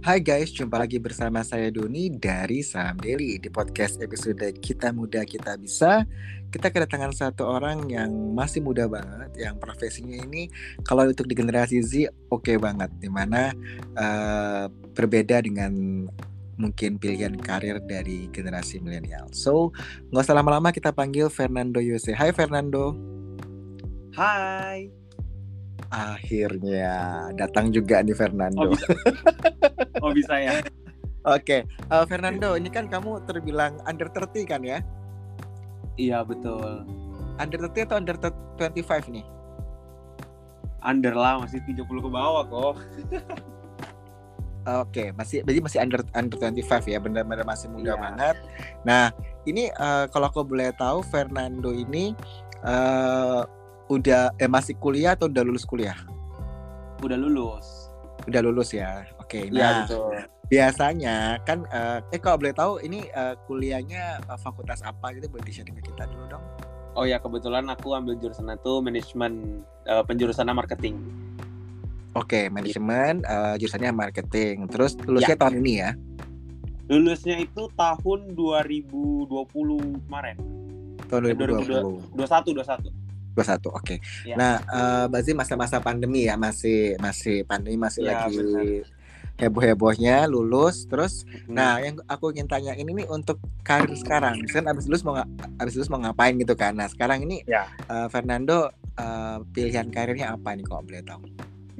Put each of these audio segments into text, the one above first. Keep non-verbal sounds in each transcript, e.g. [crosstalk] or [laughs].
Hai guys, jumpa lagi bersama saya Doni dari Saham Daily di podcast episode Kita Muda Kita Bisa. Kita kedatangan satu orang yang masih muda banget, yang profesinya ini kalau untuk di generasi Z oke okay banget, di mana uh, berbeda dengan mungkin pilihan karir dari generasi milenial. So, nggak usah lama-lama kita panggil Fernando Yose. Hai Fernando. Hai. Akhirnya datang juga nih Fernando. Oh bisa, oh, bisa ya. [laughs] Oke, okay. uh, eh, Fernando, ini kan kamu terbilang under 30 kan ya? Iya betul. Under 30 atau under 25 nih? Under lah, masih 30 ke bawah kok. Oke, okay, masih jadi masih under under 25 ya, benar-benar masih muda iya. banget. Nah, ini uh, kalau aku boleh tahu Fernando ini uh, udah eh masih kuliah atau udah lulus kuliah? Udah lulus. Udah lulus ya. Oke. Okay, nah, betul. biasanya kan uh, eh kalau boleh tahu ini uh, kuliahnya uh, fakultas apa gitu boleh di-share ke kita dulu dong. Oh ya, kebetulan aku ambil jurusan itu manajemen uh, penjurusannya marketing. Oke, okay, manajemen uh, jurusannya marketing. Terus lulusnya ya. tahun ini ya? Lulusnya itu tahun 2020 kemarin. Tahun 2020. 21 21. 21 oke. Okay. Ya. Nah, uh, berarti masa-masa pandemi ya masih masih pandemi masih ya, lagi heboh-hebohnya lulus terus hmm. nah yang aku ingin tanya ini nih untuk karir sekarang kan abis lulus mau abis lulus mau ngapain gitu kan nah sekarang ini ya. uh, Fernando uh, pilihan karirnya apa nih kok boleh tahu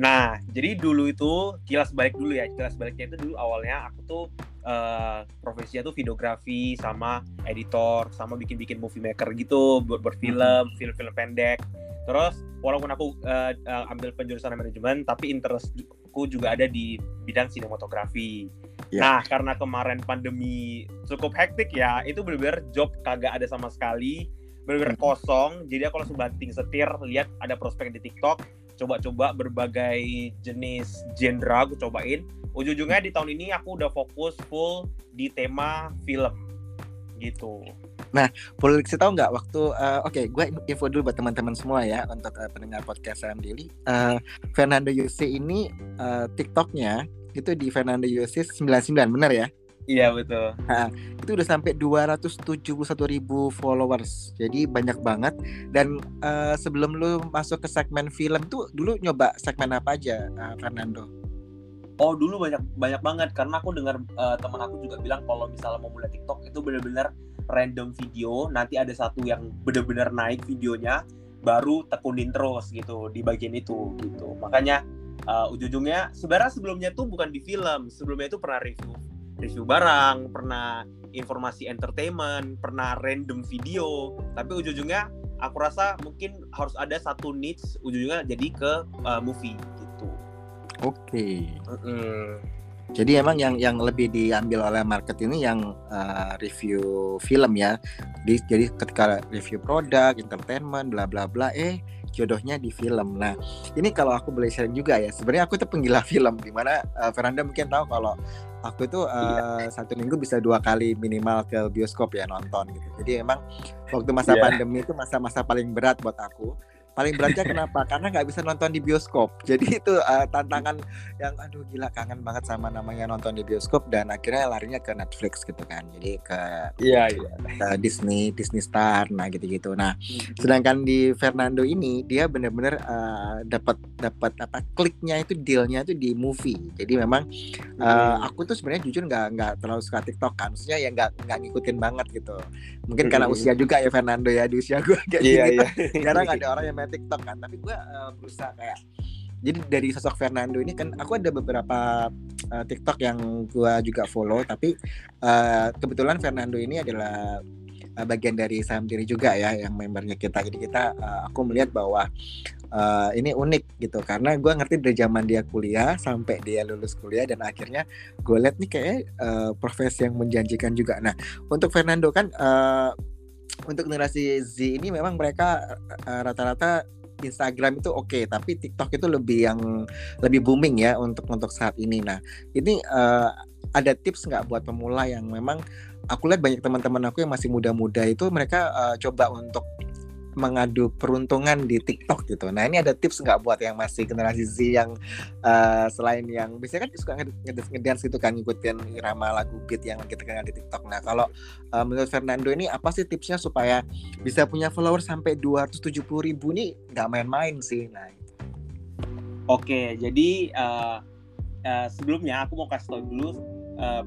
Nah, jadi dulu itu kilas balik dulu ya. Kilas baliknya itu dulu awalnya aku tuh uh, profesinya tuh videografi sama editor sama bikin-bikin movie maker gitu buat berfilm, film-film pendek. Terus walaupun aku uh, uh, ambil penjurusan manajemen, tapi interestku juga ada di bidang sinematografi. Yeah. Nah, karena kemarin pandemi cukup hektik ya, itu benar-benar job kagak ada sama sekali, benar-benar kosong. Jadi aku langsung banting setir, lihat ada prospek di TikTok, coba-coba berbagai jenis genre aku cobain ujung-ujungnya di tahun ini aku udah fokus full di tema film gitu Nah, boleh kasih tahu nggak waktu uh, oke, okay, gue info dulu buat teman-teman semua ya untuk uh, pendengar podcast Sam Daily. Uh, Fernando Yose ini uh, TikToknya itu di Fernando Yose 99 benar ya? Iya betul. Nah, itu udah sampai 271 ribu followers. Jadi banyak banget. Dan uh, sebelum lu masuk ke segmen film tuh dulu nyoba segmen apa aja, uh, Fernando? Oh dulu banyak banyak banget karena aku dengar uh, teman aku juga bilang kalau misalnya mau mulai TikTok itu benar-benar random video. Nanti ada satu yang benar-benar naik videonya, baru tekunin terus gitu di bagian itu gitu. Makanya uh, ujung-ujungnya sebenarnya sebelumnya tuh bukan di film, sebelumnya itu pernah review review barang, pernah informasi entertainment, pernah random video, tapi ujung-ujungnya aku rasa mungkin harus ada satu niche ujung-ujungnya jadi ke uh, movie gitu. Oke. Okay. Mm -hmm. Jadi emang yang yang lebih diambil oleh market ini yang uh, review film ya. Di, jadi ketika review produk, entertainment, bla bla bla, eh jodohnya di film. Nah, ini kalau aku boleh sharing juga ya. Sebenarnya aku tuh penggila [laughs] film, di mana uh, Veranda mungkin tahu kalau aku itu uh, satu minggu bisa dua kali minimal ke bioskop ya nonton gitu. Jadi emang waktu masa yeah. pandemi itu masa-masa paling berat buat aku paling beratnya [laughs] kenapa? Karena nggak bisa nonton di bioskop. [laughs] Jadi itu uh, tantangan yang aduh gila kangen banget sama namanya nonton di bioskop dan akhirnya larinya ke Netflix gitu kan. Jadi ke iya iya. ke Disney Disney Star nah gitu gitu nah hmm. sedangkan di Fernando ini dia bener-bener uh, dapat dapat apa kliknya itu dealnya itu di movie. Jadi memang uh, aku tuh sebenarnya jujur nggak nggak terlalu suka TikTok kan. Maksudnya ya nggak nggak ngikutin banget gitu. Mungkin karena hmm. usia juga ya Fernando ya di usia gue kayak iya, gitu iya. [laughs] jarang ada orang yang main TikTok kan tapi gue uh, berusaha kayak jadi dari sosok Fernando ini kan aku ada beberapa uh, TikTok yang gue juga follow tapi uh, kebetulan Fernando ini adalah uh, bagian dari saham diri juga ya yang membernya kita. Jadi kita uh, aku melihat bahwa uh, ini unik gitu karena gue ngerti dari zaman dia kuliah sampai dia lulus kuliah dan akhirnya gue lihat nih kayak uh, profesi yang menjanjikan juga. Nah untuk Fernando kan uh, untuk generasi Z ini memang mereka uh, rata-rata Instagram itu oke, okay, tapi TikTok itu lebih yang lebih booming ya untuk untuk saat ini. Nah, ini uh, ada tips nggak buat pemula yang memang aku lihat banyak teman-teman aku yang masih muda-muda itu mereka uh, coba untuk mengadu peruntungan di TikTok gitu. Nah ini ada tips nggak buat yang masih generasi Z yang uh, selain yang biasanya kan suka ngedance gitu kan ngikutin irama lagu beat yang kita kenal di TikTok. Nah kalau uh, menurut Fernando ini apa sih tipsnya supaya bisa punya follower sampai 270 ribu nih nggak main-main sih. Nah. Oke, jadi uh, uh, sebelumnya aku mau kasih tau dulu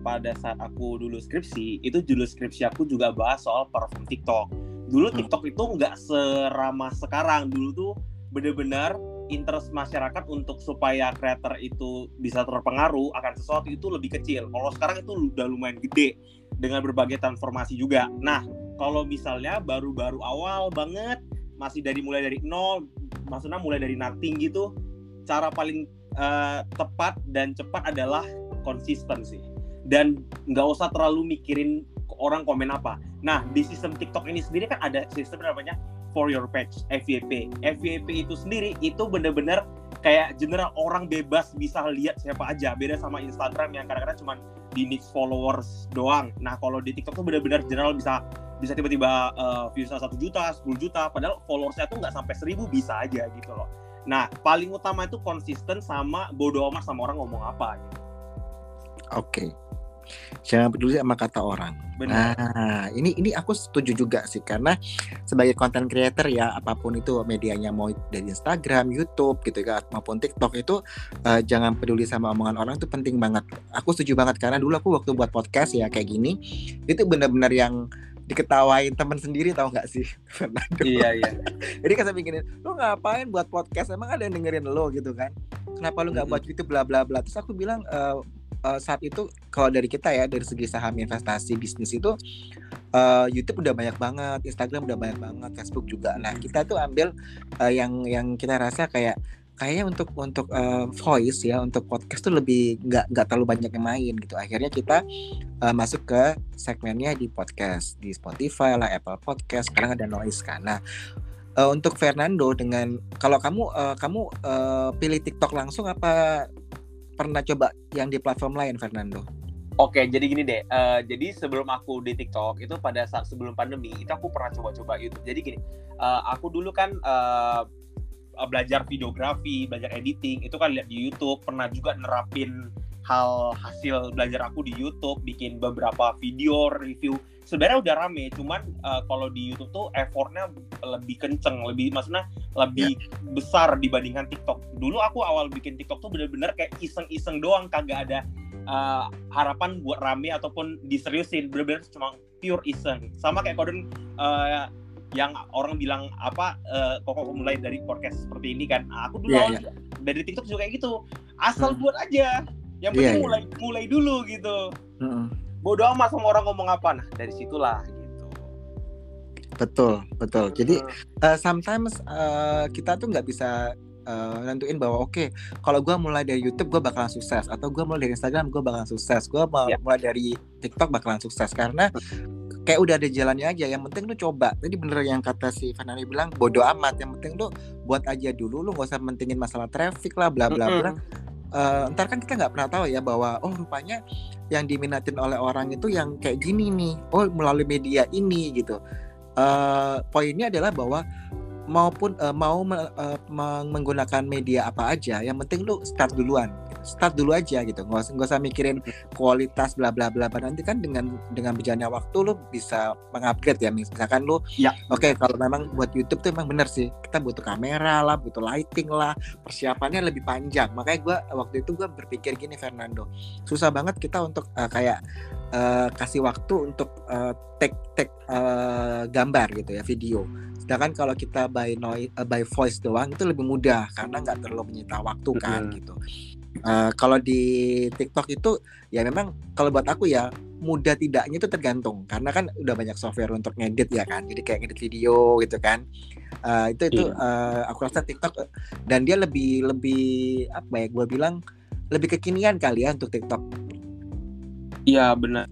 pada saat aku dulu skripsi itu judul skripsi aku juga bahas soal perform TikTok dulu hmm. TikTok itu nggak seramah sekarang dulu tuh bener-bener interest masyarakat untuk supaya creator itu bisa terpengaruh akan sesuatu itu lebih kecil. Kalau sekarang itu udah lumayan gede dengan berbagai transformasi juga. Nah, kalau misalnya baru-baru awal banget, masih dari mulai dari nol, maksudnya mulai dari nothing gitu, cara paling uh, tepat dan cepat adalah konsistensi. Dan nggak usah terlalu mikirin orang komen apa. Nah, di sistem TikTok ini sendiri kan ada sistem namanya for your page, FYP. FYP itu sendiri itu bener-bener kayak general orang bebas bisa lihat siapa aja. Beda sama Instagram yang kadang-kadang cuma di niche followers doang. Nah, kalau di TikTok tuh bener-bener general bisa bisa tiba-tiba uh, viewsnya satu juta, 10 juta, padahal followersnya tuh nggak sampai seribu bisa aja gitu loh. Nah, paling utama itu konsisten sama bodo amat sama orang ngomong apa gitu. Oke. Okay jangan peduli sama kata orang. Benar. Nah, ini ini aku setuju juga sih karena sebagai content creator ya apa pun itu medianya mau dari Instagram, YouTube gitu ya maupun TikTok itu uh, jangan peduli sama omongan orang itu penting banget. Aku setuju banget karena dulu aku waktu buat podcast ya kayak gini itu benar-benar yang diketawain temen sendiri tau gak sih [laughs] Fernando iya iya jadi kan saya bikin lu ngapain buat podcast emang ada yang dengerin lo gitu kan kenapa lu nggak mm -hmm. buat YouTube bla bla bla terus aku bilang e, uh, saat itu kalau dari kita ya dari segi saham investasi bisnis itu uh, YouTube udah banyak banget, Instagram udah banyak banget, Facebook juga. Nah kita tuh ambil uh, yang yang kita rasa kayak kayaknya untuk untuk uh, voice ya untuk podcast tuh lebih nggak nggak terlalu banyak yang main gitu akhirnya kita uh, masuk ke segmennya di podcast di Spotify lah Apple Podcast sekarang ada noise kan nah uh, untuk Fernando dengan kalau kamu uh, kamu uh, pilih TikTok langsung apa pernah coba yang di platform lain Fernando? Oke, jadi gini deh. Uh, jadi sebelum aku di TikTok itu pada saat sebelum pandemi itu aku pernah coba-coba YouTube. Jadi gini, uh, aku dulu kan uh, belajar videografi, belajar editing itu kan lihat di YouTube. Pernah juga nerapin hal hasil belajar aku di YouTube, bikin beberapa video review sebenarnya udah rame cuman uh, kalau di YouTube tuh effortnya lebih kenceng lebih maksudnya lebih yeah. besar dibandingkan TikTok dulu aku awal bikin TikTok tuh bener-bener kayak iseng-iseng doang kagak ada uh, harapan buat rame ataupun diseriusin bener-bener cuma pure iseng sama kayak kodon uh, yang orang bilang apa uh, kok mulai dari podcast seperti ini kan nah, aku dulu yeah, yeah. dari TikTok juga kayak gitu asal hmm. buat aja yang penting yeah, mulai yeah. mulai dulu gitu mm -hmm bodoh amat sama orang ngomong apa. Nah dari situlah gitu. Betul betul. Jadi uh, sometimes uh, kita tuh nggak bisa uh, nentuin bahwa oke okay, kalau gue mulai dari YouTube gue bakalan sukses. Atau gue mulai dari Instagram gue bakalan sukses. Gue mau yeah. mulai dari TikTok bakalan sukses. Karena kayak udah ada jalannya aja. Yang penting lu coba. Tadi bener yang kata si Fernando bilang bodoh amat. Yang penting lu buat aja dulu. Lu gak usah mentingin masalah traffic lah bla bla bla. Mm -hmm uh, ntar kan kita nggak pernah tahu ya bahwa oh rupanya yang diminatin oleh orang itu yang kayak gini nih. Oh melalui media ini gitu. Uh, poinnya adalah bahwa maupun uh, mau uh, menggunakan media apa aja yang penting lu start duluan start dulu aja gitu. Nggak usah, nggak usah mikirin kualitas bla bla bla. Nanti kan dengan dengan berjalannya waktu lu bisa mengupgrade ya. Misalkan lu ya. oke okay, kalau memang buat YouTube tuh emang bener sih. Kita butuh kamera lah butuh lighting lah. Persiapannya lebih panjang. Makanya gue waktu itu gue berpikir gini Fernando. Susah banget kita untuk uh, kayak uh, kasih waktu untuk uh, take take uh, gambar gitu ya video. Sedangkan kalau kita by noise uh, by voice doang itu lebih mudah. Karena nggak terlalu menyita waktu kan mm-hmm. gitu uh, kalau di TikTok itu ya memang kalau buat aku ya mudah tidaknya itu tergantung. Karena kan udah banyak software untuk ngedit ya kan. Jadi kayak ngedit video gitu kan. Uh, itu itu uh, aku rasa TikTok dan dia lebih lebih apa ya gue bilang lebih kekinian kali ya untuk TikTok. Iya benar.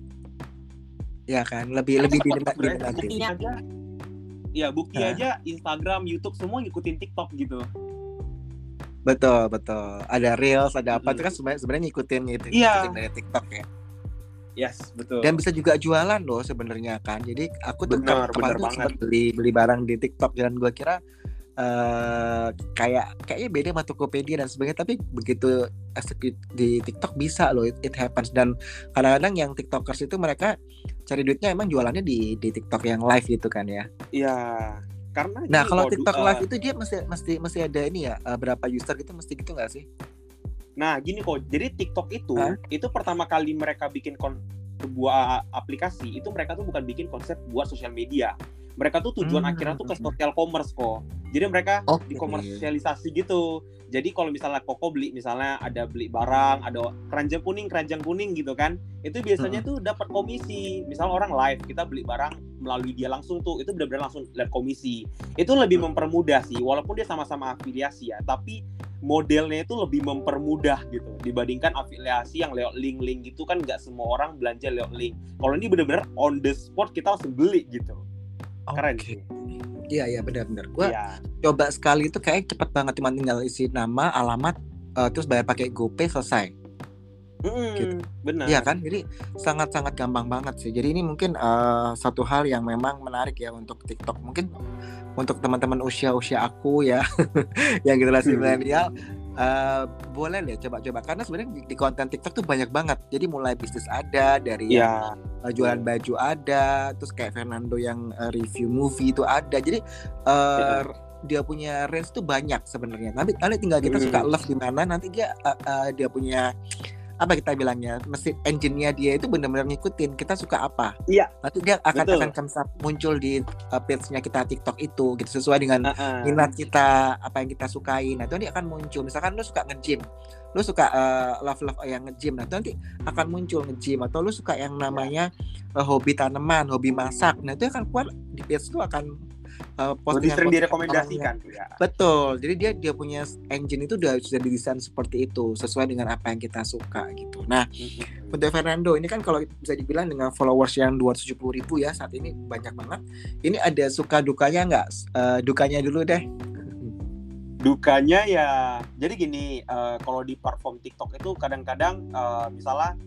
Ya kan lebih lebih diminati ya bukti Hah? aja Instagram YouTube semua ngikutin TikTok gitu betul betul ada reels ada apa itu kan sebenarnya sebenarnya ngikutin gitu iya. ngikutin dari TikTok ya Yes, betul. Dan bisa juga jualan loh sebenarnya kan. Jadi aku tuh tuh banget. sempat beli beli barang di TikTok dan gua kira eh kayak kayaknya beda sama Tokopedia dan sebagainya tapi begitu execute di TikTok bisa loh it, it happens dan kadang-kadang yang TikTokers itu mereka cari duitnya emang jualannya di di TikTok yang live gitu kan ya. Iya, karena Nah, kalau du- TikTok live itu dia mesti mesti mesti ada ini ya eh, berapa user gitu mesti gitu nggak sih? Nah, gini kok. Jadi TikTok itu Hah? itu pertama kali mereka bikin kon sebuah aplikasi itu mereka tuh bukan bikin konsep buat sosial media. Mereka tuh tujuan Hmm. akhirnya tuh ke social commerce kok. Jadi mereka Oke. dikomersialisasi gitu. Jadi kalau misalnya Koko beli misalnya ada beli barang, ada keranjang kuning, keranjang kuning gitu kan. Itu biasanya tuh dapat komisi. Misalnya orang live, kita beli barang melalui dia langsung tuh, itu benar-benar langsung lihat komisi. Itu lebih mempermudah sih, walaupun dia sama-sama afiliasi ya, tapi modelnya itu lebih mempermudah gitu dibandingkan afiliasi yang lewat link-link gitu kan nggak semua orang belanja lewat link. Kalau ini benar-benar on the spot kita langsung beli gitu. Keren Oke. sih. Iya iya benar-benar. Gua Iya. coba sekali itu kayak cepet banget cuma tinggal isi nama, alamat, eh, terus bayar pakai GoPay selesai. Mm-mm, Gitu. Benar. Iya kan? Jadi sangat-sangat gampang banget sih. Jadi ini mungkin eh, satu hal yang memang menarik ya untuk TikTok. Mungkin untuk teman-teman usia-usia aku ya [laughs] yang generasi milenial eh, boleh deh coba-coba karena sebenarnya di, konten TikTok tuh banyak banget. Jadi mulai bisnis ada dari yang Iya. eh, jualan baju ada, terus kayak Fernando yang eh, review movie itu ada. Jadi eh, dia punya range tuh banyak sebenarnya. Nanti nanti tinggal kita suka love di mana, nanti dia eh, eh, dia punya apa kita bilangnya mesin engine-nya dia itu benar-benar ngikutin kita suka apa. Iya. Nanti dia akan Betul. akan muncul di uh, page-nya kita TikTok itu gitu sesuai dengan Uh-uh. minat kita apa yang kita sukai. Nah, itu nanti akan muncul. Misalkan lu suka nge-gym, lu suka uh, love-love yang nge-gym. Nah, itu nanti akan muncul nge-gym atau lu suka yang namanya uh, hobi tanaman, hobi masak. Nah, itu akan keluar di page lu akan uh, Lebih sering postingan-postingan direkomendasikan ya. Betul. Jadi dia dia punya engine itu udah sudah didesain seperti itu sesuai dengan apa yang kita suka gitu. Nah, Mm-mm. untuk Fernando ini kan kalau bisa dibilang dengan followers yang 270 ribu ya saat ini banyak banget. Ini ada suka dukanya nggak? Eh, dukanya dulu deh. Dukanya ya, jadi gini, eh, kalau di platform TikTok itu kadang-kadang eh, misalnya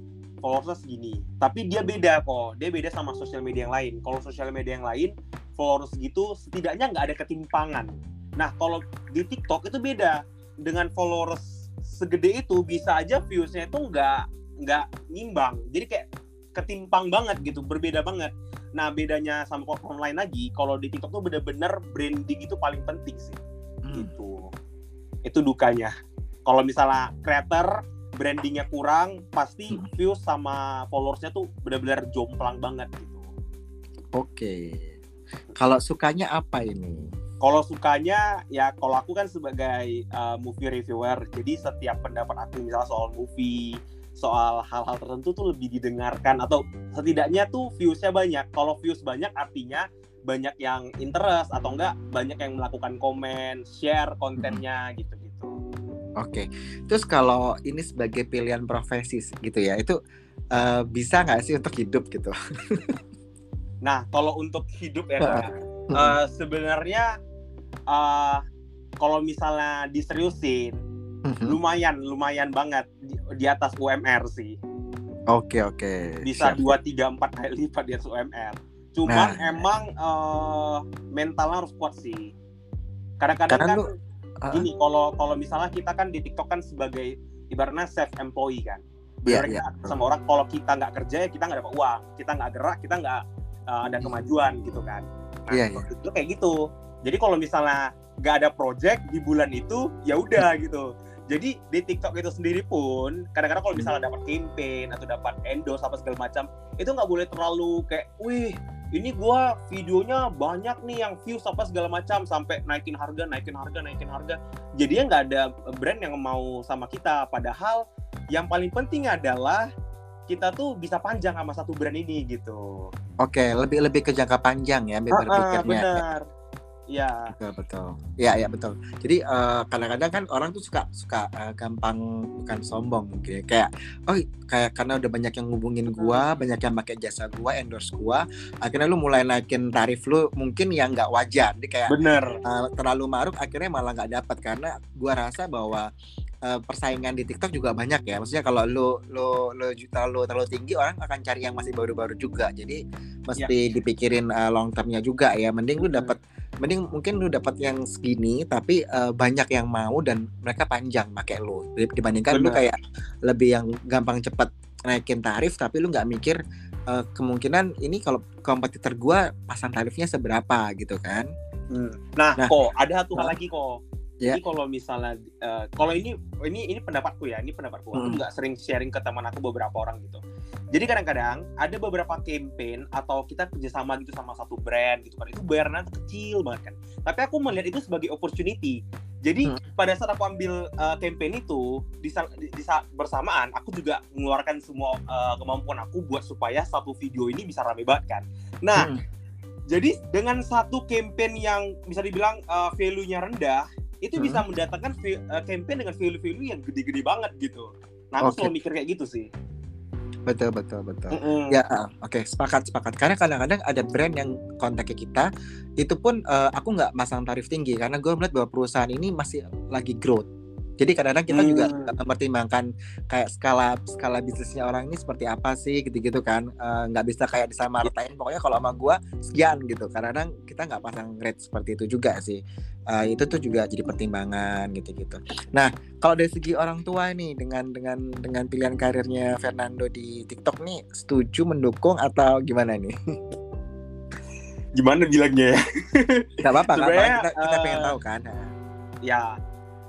followersnya segini, tapi dia beda kok, dia beda sama sosial media yang lain. Kalau sosial media yang lain, followers gitu setidaknya nggak ada ketimpangan. Nah kalau di TikTok itu beda, dengan followers segede itu bisa aja viewsnya itu nggak nggak nyimbang, jadi kayak ketimpang banget gitu, berbeda banget. Nah bedanya sama platform lain lagi, kalau di TikTok tuh bener-bener branding itu paling penting sih Hmm. gitu itu dukanya kalau misalnya creator brandingnya kurang pasti Hmm. views sama followersnya tuh benar-benar jomplang banget gitu Oke. Kalau sukanya apa ini? kalau sukanya ya kalau aku kan sebagai uh, movie reviewer jadi setiap pendapat aku misalnya soal movie soal hal-hal tertentu tuh lebih didengarkan atau setidaknya tuh viewsnya banyak kalau views banyak artinya banyak yang interest atau enggak banyak yang melakukan komen share kontennya gitu-gitu Oke. Terus kalau ini sebagai pilihan profesi gitu ya, itu eh, bisa nggak sih untuk hidup gitu? [laughs] Nah, kalau untuk hidup ya, eh, sebenarnya eh, kalau misalnya diseriusin, Mhm. lumayan, lumayan banget di, di atas UMR sih. Oke oke. Bisa Siap. dua, tiga, empat kali lipat di atas UMR. Cuman Nah. emang eh, mentalnya harus kuat sih. Kadang-kadang Karena kan lu-. Gini, kalau kalau misalnya kita kan di TikTok kan sebagai ibaratnya self employee kan. Iya, Bener iya. nggak? sama orang kalau kita nggak kerja ya kita nggak dapat uang, kita nggak gerak, kita nggak uh, ada kemajuan gitu kan. Nah, Iya, kalau itu kayak gitu. Jadi kalau misalnya nggak ada project di bulan itu, ya udah [laughs] gitu. Jadi di TikTok itu sendiri pun kadang-kadang kalau misalnya dapat campaign atau dapat endorse apa segala macam, itu nggak boleh terlalu kayak, wih ini gua videonya banyak nih yang views apa segala macam sampai naikin harga, naikin harga, naikin harga. Jadinya nggak ada brand yang mau sama kita. Padahal yang paling penting adalah kita tuh bisa panjang sama satu brand ini gitu. Oke, lebih lebih ke jangka panjang ya Ah, ah, berpikirnya. benar. Ya. betul betul ya ya betul jadi eh, kadang-kadang kan orang tuh suka suka eh, gampang bukan sombong mungkin ya. kayak oh kayak karena udah banyak yang ngubungin gua banyak yang pakai jasa gua endorse gua akhirnya lu mulai naikin tarif lu mungkin yang nggak wajar jadi kayak Bener. eh, terlalu maruk akhirnya malah nggak dapat karena gua rasa bahwa uh, persaingan di TikTok juga banyak ya. Maksudnya kalau lo lo lo terlalu terlalu tinggi orang akan cari yang masih baru-baru juga. Jadi mesti ya. dipikirin uh, long termnya juga ya. Mending lu dapat mending mungkin lu dapat yang segini tapi uh, banyak yang mau dan mereka panjang pakai lu dibandingkan Bener. lu kayak lebih yang gampang cepat naikin tarif tapi lu nggak mikir uh, kemungkinan ini kalau kompetitor gua pasang tarifnya seberapa gitu kan. Hmm. Nah, nah, kok ada satu hal lagi kok Yeah. Jadi kalau misalnya uh, kalau ini ini ini pendapatku ya, ini pendapatku. Hmm. Aku juga sering sharing ke teman aku beberapa orang gitu. Jadi kadang-kadang ada beberapa campaign atau kita kerjasama gitu sama satu brand gitu kan, itu bayarnya kecil banget kan. Tapi aku melihat itu sebagai opportunity. Jadi hmm. pada saat aku ambil uh, campaign itu di, di, di saat bersamaan aku juga mengeluarkan semua uh, kemampuan aku buat supaya satu video ini bisa rame banget kan. Nah, hmm. jadi dengan satu campaign yang bisa dibilang uh, value-nya rendah itu hmm. bisa mendatangkan uh, campaign dengan value-value yang gede-gede banget gitu. Nah, aku okay. selalu mikir kayak gitu sih. Betul betul betul. Mm -hmm. Ya, uh, oke okay, sepakat sepakat. Karena kadang-kadang ada brand yang kontak ke kita, itu pun uh, aku nggak masang tarif tinggi karena gue melihat bahwa perusahaan ini masih lagi growth jadi kadang-kadang kita hmm. juga mempertimbangkan kayak skala skala bisnisnya orang ini seperti apa sih gitu-gitu kan. Eh, nggak uh, bisa kayak disamaratain pokoknya kalau sama gue sekian gitu. Kadang-kadang kita nggak pasang rate seperti itu juga sih. Uh, itu tuh juga jadi pertimbangan gitu-gitu. Nah kalau dari segi orang tua nih dengan dengan dengan pilihan karirnya Fernando di TikTok nih setuju mendukung atau gimana nih? Gimana bilangnya ya? Nggak apa-apa kita, kita uh, pengen tahu kan ya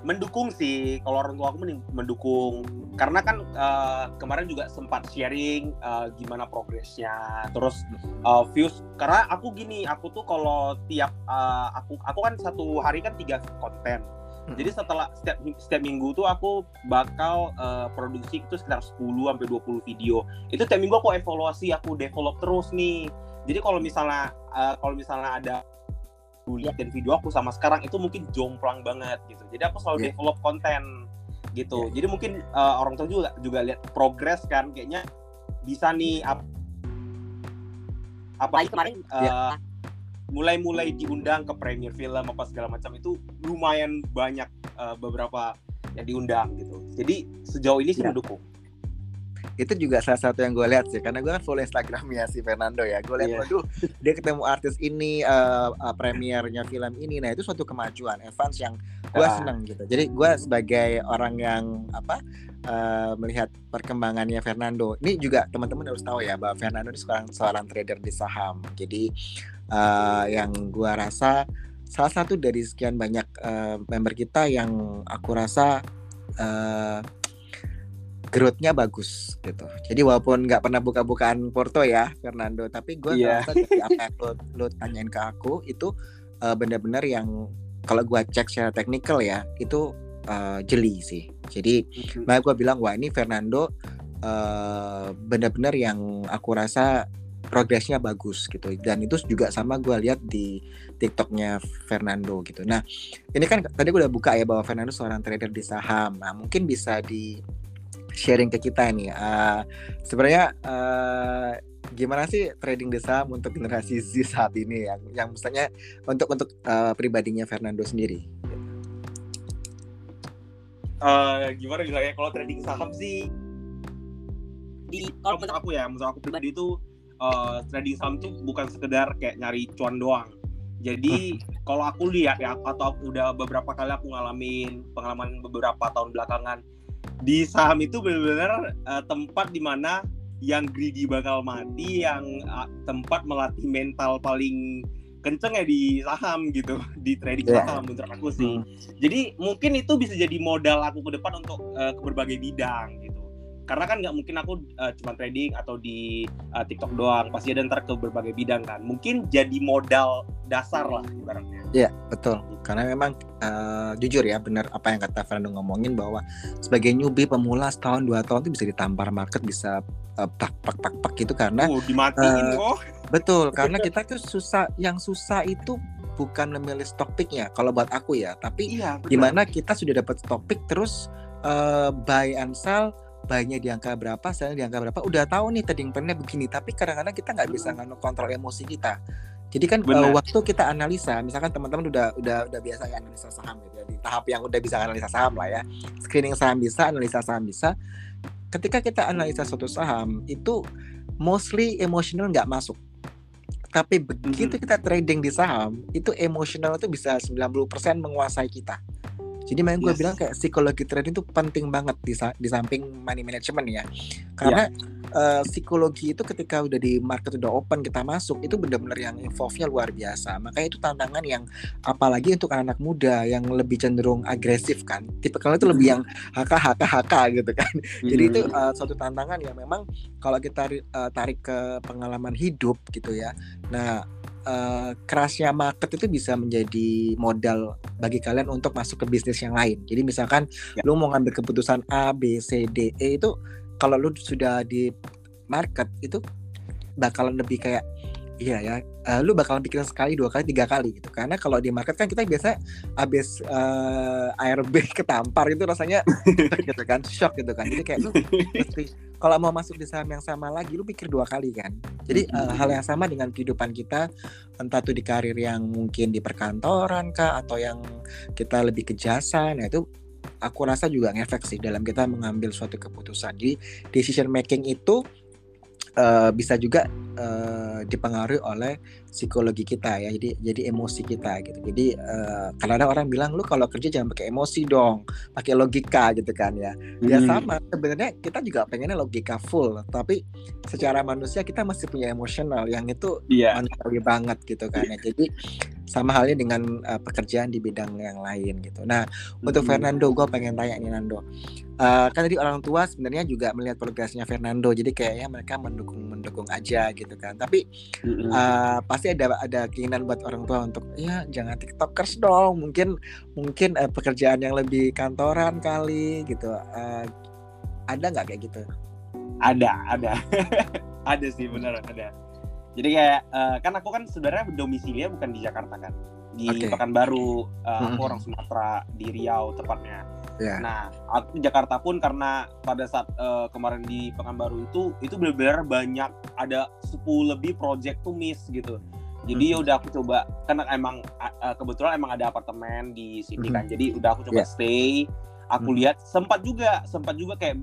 mendukung sih. Kalau orang tua aku mendukung. Karena kan uh, kemarin juga sempat sharing uh, gimana progresnya. Terus uh, views. Karena aku gini aku tuh kalau tiap uh, aku aku kan satu hari kan tiga konten. Hmm. jadi setelah setiap setiap minggu tuh aku bakal uh, produksi itu sekitar 10 sampai 20 video. Itu setiap minggu aku evaluasi aku develop terus nih. Jadi kalau misalnya uh, kalau misalnya ada lihat dan video aku sama sekarang itu mungkin jomplang banget gitu jadi aku selalu yeah. develop konten gitu yeah. jadi mungkin uh, orang tua juga juga lihat progres kan kayaknya bisa nih ap apa kemarin uh, yeah. mulai-mulai diundang ke premier film apa segala macam itu lumayan banyak uh, beberapa yang diundang gitu jadi sejauh ini sih yeah. mendukung itu juga salah satu yang gue lihat sih karena gue kan follow Instagramnya si Fernando ya gue lihat yeah. waduh dia ketemu artis ini uh, uh, premiernya film ini nah itu suatu kemajuan Evans yang gue ah. seneng gitu jadi gue sebagai orang yang apa uh, melihat perkembangannya Fernando ini juga teman-teman harus tahu ya bahwa Fernando ini seorang seorang trader di saham jadi uh, yang gue rasa salah satu dari sekian banyak uh, member kita yang aku rasa uh, growth-nya bagus gitu. Jadi walaupun nggak pernah buka-bukaan Porto ya Fernando, tapi gue yeah. rasa dari apa yang lo, lo tanyain ke aku itu uh, benar-benar yang kalau gue cek secara teknikal ya itu uh, jeli sih. Jadi mm-hmm. makanya gue bilang wah ini Fernando uh, benar-benar yang aku rasa progresnya bagus gitu dan itu juga sama gue lihat di TikToknya Fernando gitu. Nah ini kan tadi gue udah buka ya bahwa Fernando seorang trader di saham. Nah mungkin bisa di sharing ke kita nih. Uh, Sebenarnya uh, gimana sih trading di saham untuk generasi Z saat ini yang yang misalnya untuk untuk uh, pribadinya Fernando sendiri? Uh, gimana bilangnya kalau trading saham sih di kalau menurut aku ya menurut aku pribadi itu uh, trading saham tuh bukan sekedar kayak nyari cuan doang jadi kalau aku lihat ya atau aku udah beberapa kali aku ngalamin pengalaman beberapa tahun belakangan di saham itu benar-benar uh, tempat di mana yang greedy bakal mati, yang uh, tempat melatih mental paling kenceng ya di saham gitu, [laughs] di trading yeah. saham menurut aku sih. Hmm. Jadi mungkin itu bisa jadi modal aku ke depan untuk uh, ke berbagai bidang gitu karena kan nggak mungkin aku uh, cuma trading atau di uh, TikTok doang. Pasti ada ntar ke berbagai bidang kan. Mungkin jadi modal dasar lah ibaratnya. Iya betul. Karena memang uh, jujur ya benar apa yang kata Fernando ngomongin bahwa sebagai newbie pemula setahun dua tahun itu bisa ditampar market bisa uh, pak pak pak pak gitu karena uh, dimatiin uh, kok betul. Karena [laughs] kita tuh susah yang susah itu bukan memilih stock picknya kalau buat aku ya. Tapi iya, gimana kita sudah dapat stock pick terus uh, buy and sell bayinya di angka berapa, saya di angka berapa, udah tahu nih trading plannya begini, tapi kadang-kadang kita nggak bisa kontrol emosi kita. Jadi kan uh, Benar. waktu kita analisa, misalkan teman-teman udah udah udah biasa ya analisa saham gitu ya di tahap yang udah bisa analisa saham lah ya. Screening saham bisa, analisa saham bisa. Ketika kita analisa suatu saham itu mostly emotional nggak masuk. Tapi begitu Mhm. kita trading di saham, itu emosional itu bisa 90% menguasai kita. Jadi makanya gue Yes. bilang kayak psikologi trading itu penting banget di, di samping money management ya. Karena eh, psikologi itu ketika udah di market udah open kita masuk itu benar-benar yang involve-nya luar biasa. Makanya itu tantangan yang apalagi untuk anak muda yang lebih cenderung agresif kan. Tipe kalau itu lebih yang HK HK HK gitu kan. [laughs] Jadi itu uh, suatu tantangan yang memang kalau kita uh, tarik ke pengalaman hidup gitu ya. Nah, uh, kerasnya market itu bisa menjadi modal bagi kalian untuk masuk ke bisnis yang lain. Jadi misalkan Ya. lu mau ngambil keputusan A, B, C, D, E itu kalau lu sudah di market itu bakalan lebih kayak iya ya. Eh, lu bakalan pikirin sekali dua kali tiga kali gitu. Karena kalau di market kan kita biasa abis eh, ARB [laughs] ketampar itu rasanya gitu kan shock gitu kan. Jadi kayak lu mesti [laughs] kalau mau masuk di saham yang sama lagi lu pikir dua kali kan. Jadi eh, hal yang sama dengan kehidupan kita entah itu di karir yang mungkin di perkantoran kah atau yang kita lebih ke jasa. Nah itu aku rasa juga ngefek sih dalam kita mengambil suatu keputusan. Jadi decision making itu eh, bisa juga eh, dipengaruhi oleh psikologi kita ya jadi jadi emosi kita gitu jadi eh, kadang-kadang orang bilang lu kalau kerja jangan pakai emosi dong pakai logika gitu kan ya ya Mhm. sama sebenarnya kita juga pengennya logika full tapi secara manusia kita masih punya emosional yang itu Iya. manusiawi banget gitu kan ya jadi sama halnya dengan eh, pekerjaan di bidang yang lain gitu. Nah untuk. Fernando gue pengen tanya nih Nando. Eh, kan tadi orang tua sebenarnya juga melihat progresnya Fernando jadi kayaknya mereka mendukung mendukung aja gitu kan. Tapi Mhm. eh, pasti ada ada keinginan buat orang tua untuk ya jangan tiktokers dong mungkin mungkin eh, pekerjaan yang lebih kantoran kali gitu. Eh, ada nggak kayak gitu? Ada ada. [laughs] Ada sih beneran ada jadi kayak eh, kan aku kan sebenarnya domisilinya bukan di Jakarta kan di Oke. Pekanbaru eh, aku Mhm. orang Sumatera di Riau tepatnya ya nah aku di Jakarta pun karena pada saat eh, kemarin di Pekanbaru itu itu benar-benar banyak ada 10 lebih project tuh miss gitu jadi Mhm. udah aku coba karena emang eh, kebetulan emang ada apartemen di sini Mhm. kan jadi udah aku coba Yeah. stay aku Mhm. lihat sempat juga sempat juga kayak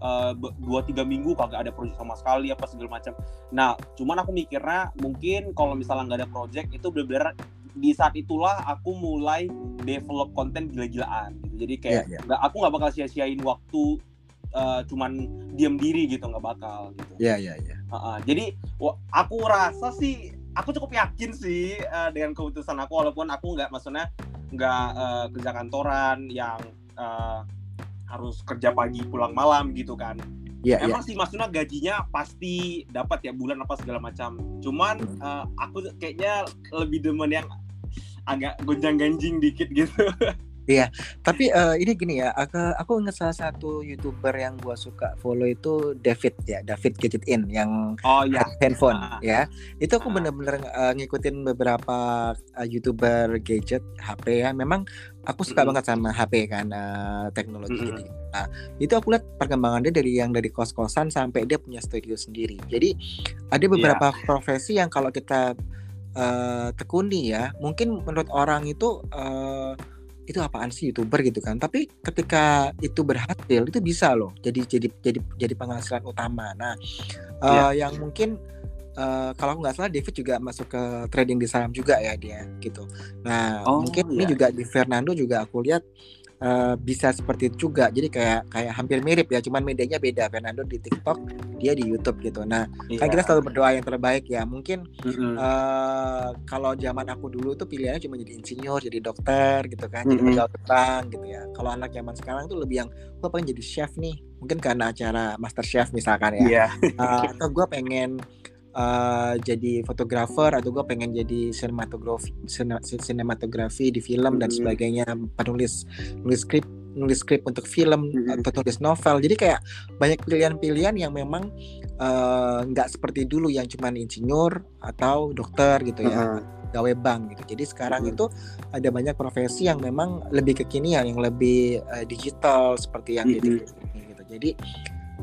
eh, dua tiga minggu kagak ada project sama sekali apa segala macam. Nah cuman aku mikirnya mungkin kalau misalnya nggak ada project itu benar-benar di saat itulah aku mulai develop konten gila-gilaan gitu. Jadi kayak Iya, iya. nggak aku nggak bakal sia-siain waktu eh, cuman diam diri gitu nggak bakal gitu. Ya ya ya Heeh, jadi wa- aku rasa sih aku cukup yakin sih eh, dengan keputusan aku walaupun aku nggak maksudnya nggak eh, kerja kantoran yang eh, harus kerja pagi pulang malam gitu kan. Ya ya emang sih maksudnya gajinya pasti dapat ya bulan apa segala macam. Cuman Hmm. eh, aku kayaknya lebih demen yang agak gonjang ganjing dikit gitu [laughs] Tapi eh, ini gini ya, aku, aku ingat salah satu youtuber yang gua suka follow itu David ya, David Gadget In yang oh ya handphone Ah. ya. Itu aku Ah. bener-bener eh, ngikutin beberapa eh, youtuber gadget HP ya. Memang aku suka Mm-mm. banget sama HP kan eh, teknologi Mm-mm. gitu. Nah itu aku lihat perkembangan dia dari yang dari kos-kosan sampai dia punya studio sendiri. Jadi ada beberapa profesi yang kalau kita eh, tekuni ya, mungkin menurut orang itu eh, itu apaan sih youtuber? gitu kan. Tapi ketika itu berhasil itu bisa loh jadi jadi jadi jadi penghasilan utama. Nah eh, yang mungkin eh, kalau aku nggak salah David juga masuk ke trading di saham juga ya dia gitu. Nah Oh, mungkin ini iya. juga di Fernando juga aku lihat eh, bisa seperti itu juga. Jadi kayak kayak hampir mirip ya cuman medianya beda. Fernando di TikTok dia di YouTube gitu nah kan Iya. kita selalu berdoa yang terbaik ya mungkin Mm-mm. eh kalau zaman aku dulu tuh pilihannya cuma jadi insinyur, jadi dokter gitu kan, jadi Mm-mm. pegawai bank gitu ya. Kalau anak zaman sekarang tuh lebih yang gue pengen jadi chef nih, mungkin karena acara Master Chef misalkan ya. Iya. Eh, atau gue pengen eh, jadi fotografer atau gue pengen jadi sinematografi sine- sinematografi di film dan Mm-mm. sebagainya, penulis nulis skrip nulis skrip untuk film Mm-mm. atau tulis novel. Jadi kayak banyak pilihan-pilihan yang memang eh, nggak seperti dulu yang cuman insinyur atau dokter gitu ya Heeh. gawe bank gitu. Jadi sekarang Mhm. itu ada banyak profesi yang memang lebih kekinian, yang lebih eh, digital seperti yang Mhm. Ini gitu. Jadi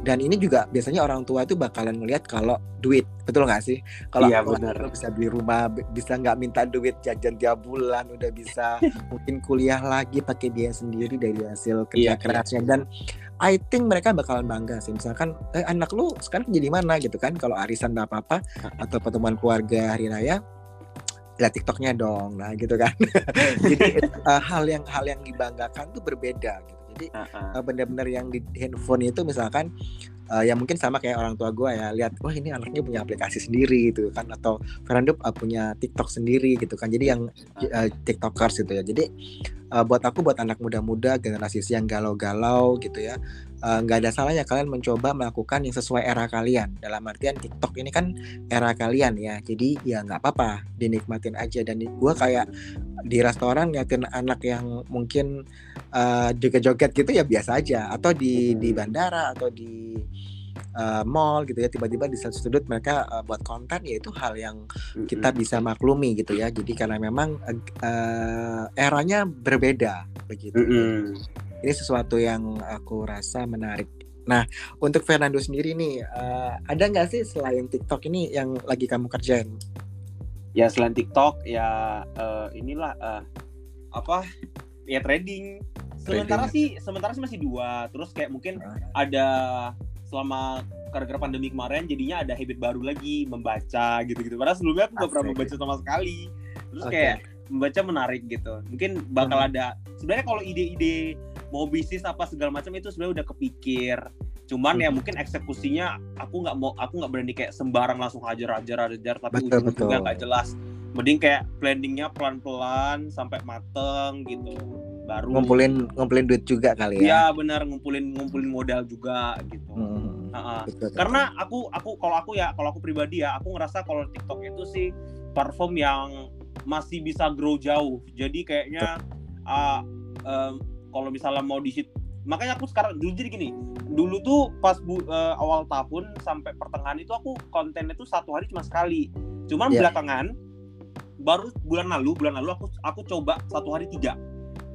dan ini juga biasanya orang tua itu bakalan ngelihat kalau duit betul nggak sih? Kalau Iya, benar. lo bisa beli rumah bisa nggak minta duit jajan tiap bulan udah bisa [laughs] mungkin kuliah lagi pakai biaya sendiri dari hasil kerja Iya, iya. kerasnya. Dan I think mereka bakalan bangga sih. Misalkan eh, anak lu sekarang jadi mana? gitu kan. Kalau arisan apa apa atau pertemuan keluarga hari raya lihat TikToknya dong. Nah gitu kan. [laughs] Jadi [laughs] eh, hal yang hal yang dibanggakan tuh berbeda gitu jadi Heeh. uh, benar-benar yang di handphone itu misalkan uh, ya mungkin sama kayak orang tua gue ya lihat wah ini anaknya punya aplikasi sendiri gitu kan atau Fernando uh, punya TikTok sendiri gitu kan. Jadi yang uh, TikTokers gitu ya. Jadi uh, buat aku buat anak muda-muda generasi yang galau-galau gitu ya uh, nggak ada salahnya kalian mencoba melakukan yang sesuai era kalian. Dalam artian TikTok ini kan era kalian ya. Jadi ya nggak apa-apa dinikmatin aja. Dan gue kayak di restoran ngeliatin anak yang mungkin uh, joget-joget gitu ya biasa aja. Atau di di bandara atau di uh, mall gitu ya tiba-tiba di satu sudut mereka uh, buat konten ya itu hal yang kita bisa maklumi gitu ya. Jadi karena memang uh, uh, eranya berbeda begitu. Mm-mm. ini sesuatu yang aku rasa menarik. Nah untuk Fernando sendiri nih uh, ada nggak sih selain TikTok ini yang lagi kamu kerjain? Ya selain TikTok ya eh, inilah eh, apa ya trading. Sementara sih sementara sih masih dua. Terus kayak mungkin ada selama gara-gara pandemi kemarin jadinya ada habit baru lagi membaca gitu-gitu padahal sebelumnya aku nggak pernah membaca sama sekali terus Oke. kayak membaca menarik gitu mungkin bakal Hmm. ada sebenarnya kalau ide-ide mau bisnis apa segala macam itu sebenarnya udah kepikir cuman ya Hmm. mungkin eksekusinya aku nggak mau aku nggak berani kayak sembarang langsung hajar hajar hajar tapi Betul, ujung-ujungnya betul. nggak jelas mending kayak planningnya pelan-pelan sampai mateng gitu baru ngumpulin ngumpulin duit juga kali ya ya benar ngumpulin ngumpulin modal juga gitu Hmm, Ha-ha. betul, betul. karena aku aku kalau aku ya kalau aku pribadi ya aku ngerasa kalau TikTok itu sih platform yang masih bisa grow jauh jadi kayaknya ah, em, kalau misalnya mau di makanya aku sekarang dulu jadi gini dulu tuh pas bu- eh, awal tahun sampai pertengahan itu aku kontennya tuh satu hari cuma sekali cuman Iya. belakangan baru bulan lalu bulan lalu aku aku coba satu hari tiga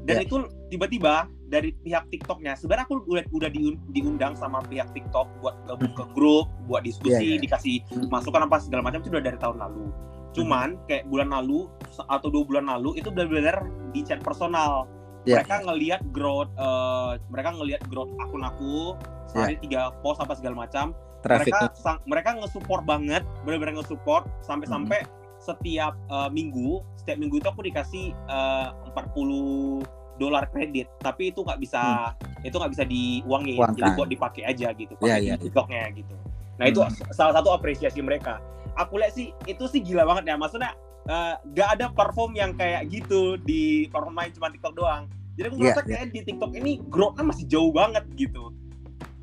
dan Iya. itu tiba-tiba dari pihak TikToknya sebenarnya aku udah udah diun- diundang sama pihak TikTok buat gabung ke grup buat diskusi Iya, iya. dikasih masukan apa segala macam itu udah dari tahun lalu. Cuman kayak bulan lalu atau dua bulan lalu itu benar-benar di chat personal. Iya. mereka ngelihat growth eh, mereka ngelihat growth akun aku sehari tiga post apa segala macam. Mereka sang- mereka nge-support banget benar-benar nge-support sampai-sampai setiap eh, minggu setiap minggu itu aku dikasih eh, 40 dolar kredit. Tapi itu nggak bisa itu nggak bisa diuangin. Uangkan. jadi buat dipakai aja gitu. Iya, pakai iya, di TikToknya gitu. Nah itu Hmm. salah satu apresiasi mereka. Aku lihat sih itu sih gila banget ya. Maksudnya eh, nggak ada platform yang kayak gitu di platform lain cuma TikTok doang. Jadi aku Iya, merasa kayak di TikTok ini growth-nya masih jauh banget gitu.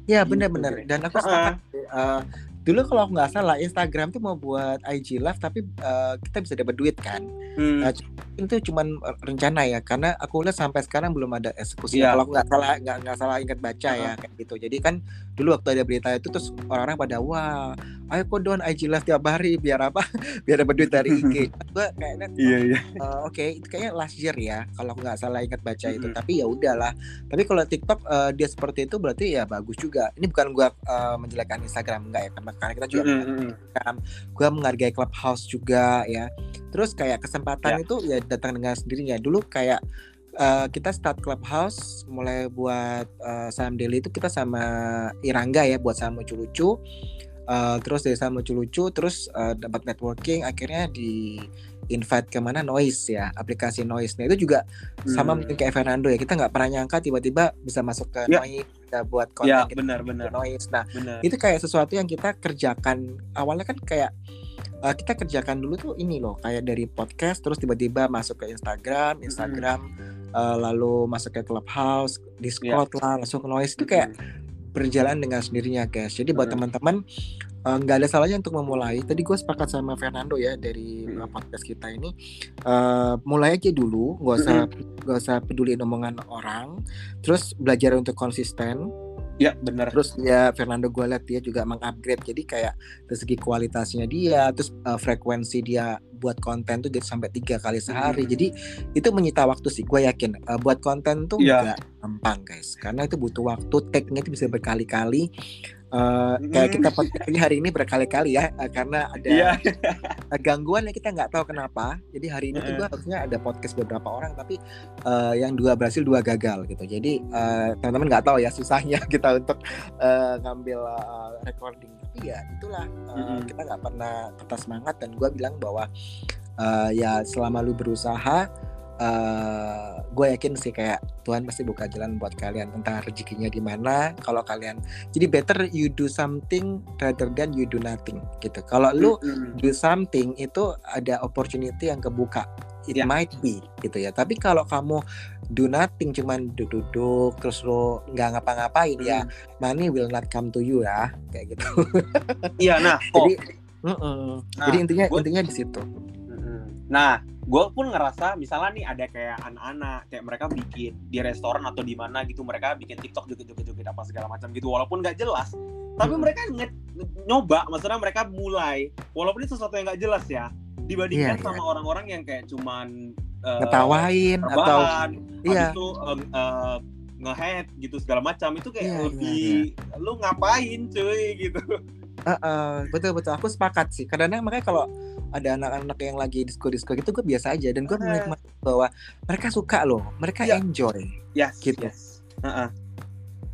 Ya benar-benar. dan aku sepakat. Eh, dulu kalau aku nggak salah Instagram tuh mau buat IG live tapi eh, kita bisa dapat duit kan. Hmm. Nah, itu cuman eh, rencana ya karena aku lihat sampai sekarang belum ada eksekusi. Iya. Kalau nggak salah nggak nggak salah ingat baca ya kayak gitu. Jadi kan dulu waktu ada berita itu terus orang-orang pada wah ayo kok don IG live tiap hari biar apa [laughs] biar dapat duit dari IG. [laughs] Gue kayaknya iya iya Eh, Oke, itu kayaknya last year ya, kalau nggak salah ingat baca itu. Mm-mm. Tapi ya udahlah. Tapi kalau TikTok eh, dia seperti itu berarti ya bagus juga. Ini bukan gua eh, menjelekkan Instagram enggak ya, karena karena kita juga Instagram. Gua menghargai Clubhouse juga ya. Terus kayak kesempatan Ya. itu ya datang dengan sendirinya. Dulu kayak eh, kita start Clubhouse mulai buat eh, saham daily itu kita sama Irangga ya buat saham lucu-lucu. Eh, terus dari saham lucu-lucu terus eh, dapat networking akhirnya di invite ke mana? Noise ya aplikasi noise. Nah itu juga sama Hmm. mungkin kayak Fernando ya kita nggak pernah nyangka tiba-tiba bisa masuk ke Ya. noise kita buat konten ya kita benar ke benar. Noise. Nah benar. itu kayak sesuatu yang kita kerjakan. Awalnya kan kayak uh, kita kerjakan dulu tuh ini loh kayak dari podcast terus tiba-tiba masuk ke Instagram Instagram uh, lalu masuk ke Clubhouse Discord lah langsung ke noise. Itu kayak berjalan dengan sendirinya guys. Jadi buat Hmm. teman-teman uh, nggak ada salahnya untuk memulai. Tadi gue sepakat sama Fernando ya dari Hmm. uh, podcast kita ini. Uh, mulai aja dulu. Nggak usah nggak usah peduli omongan orang. Terus belajar untuk konsisten ya benar. terus ya Fernando gue lihat dia juga mengupgrade. Jadi kayak dari segi kualitasnya dia terus uh, frekuensi dia buat konten tuh jadi sampai tiga kali sehari. Hmm. jadi itu menyita waktu sih gue yakin. Uh, buat konten tuh Iya. nggak gampang guys. Karena itu butuh waktu take-nya itu bisa berkali-kali Uh, kayak kita podcast hari ini berkali-kali ya uh, karena ada yeah. [laughs] gangguan yang kita nggak tahu kenapa. Jadi hari ini tuh gue harusnya ada podcast beberapa orang tapi uh, yang dua berhasil dua gagal gitu. Jadi uh, teman-teman nggak tahu ya susahnya [laughs] kita untuk uh, ngambil uh, recording. Tapi ya itulah uh, mm-hmm. kita nggak pernah patah semangat dan gue bilang bahwa uh, ya selama lu berusaha uh, eh, gue yakin sih kayak Tuhan pasti buka jalan buat kalian tentang rezekinya di mana kalau kalian jadi better you do something rather than you do nothing gitu kalau lu mm-hmm. do something itu ada opportunity yang kebuka it yeah. might be gitu ya tapi kalau kamu do nothing cuman duduk-duduk terus lo nggak ngapa-ngapain mm. ya money will not come to you ya kayak gitu iya nah [laughs] jadi uh -uh. nah, jadi intinya gua... intinya di situ nah gue pun ngerasa misalnya nih ada kayak anak-anak kayak mereka bikin di restoran atau di mana gitu mereka bikin TikTok joget-joget apa segala macam gitu walaupun nggak jelas tapi hmm. mereka nge nyoba maksudnya mereka mulai walaupun itu sesuatu yang nggak jelas ya dibandingkan yeah, sama yeah. orang-orang yang kayak cuman uh, ngetawain atau iya itu uh, uh, ngehead gitu segala macam itu kayak yeah, lebih yeah, yeah. lu ngapain cuy gitu uh, uh, betul betul aku sepakat sih karena makanya kalau ada anak-anak yang lagi disco-disco gitu gue biasa aja dan gue uh, menikmati bahwa mereka suka loh mereka yeah. enjoy yes, gitu yes. Uh -uh.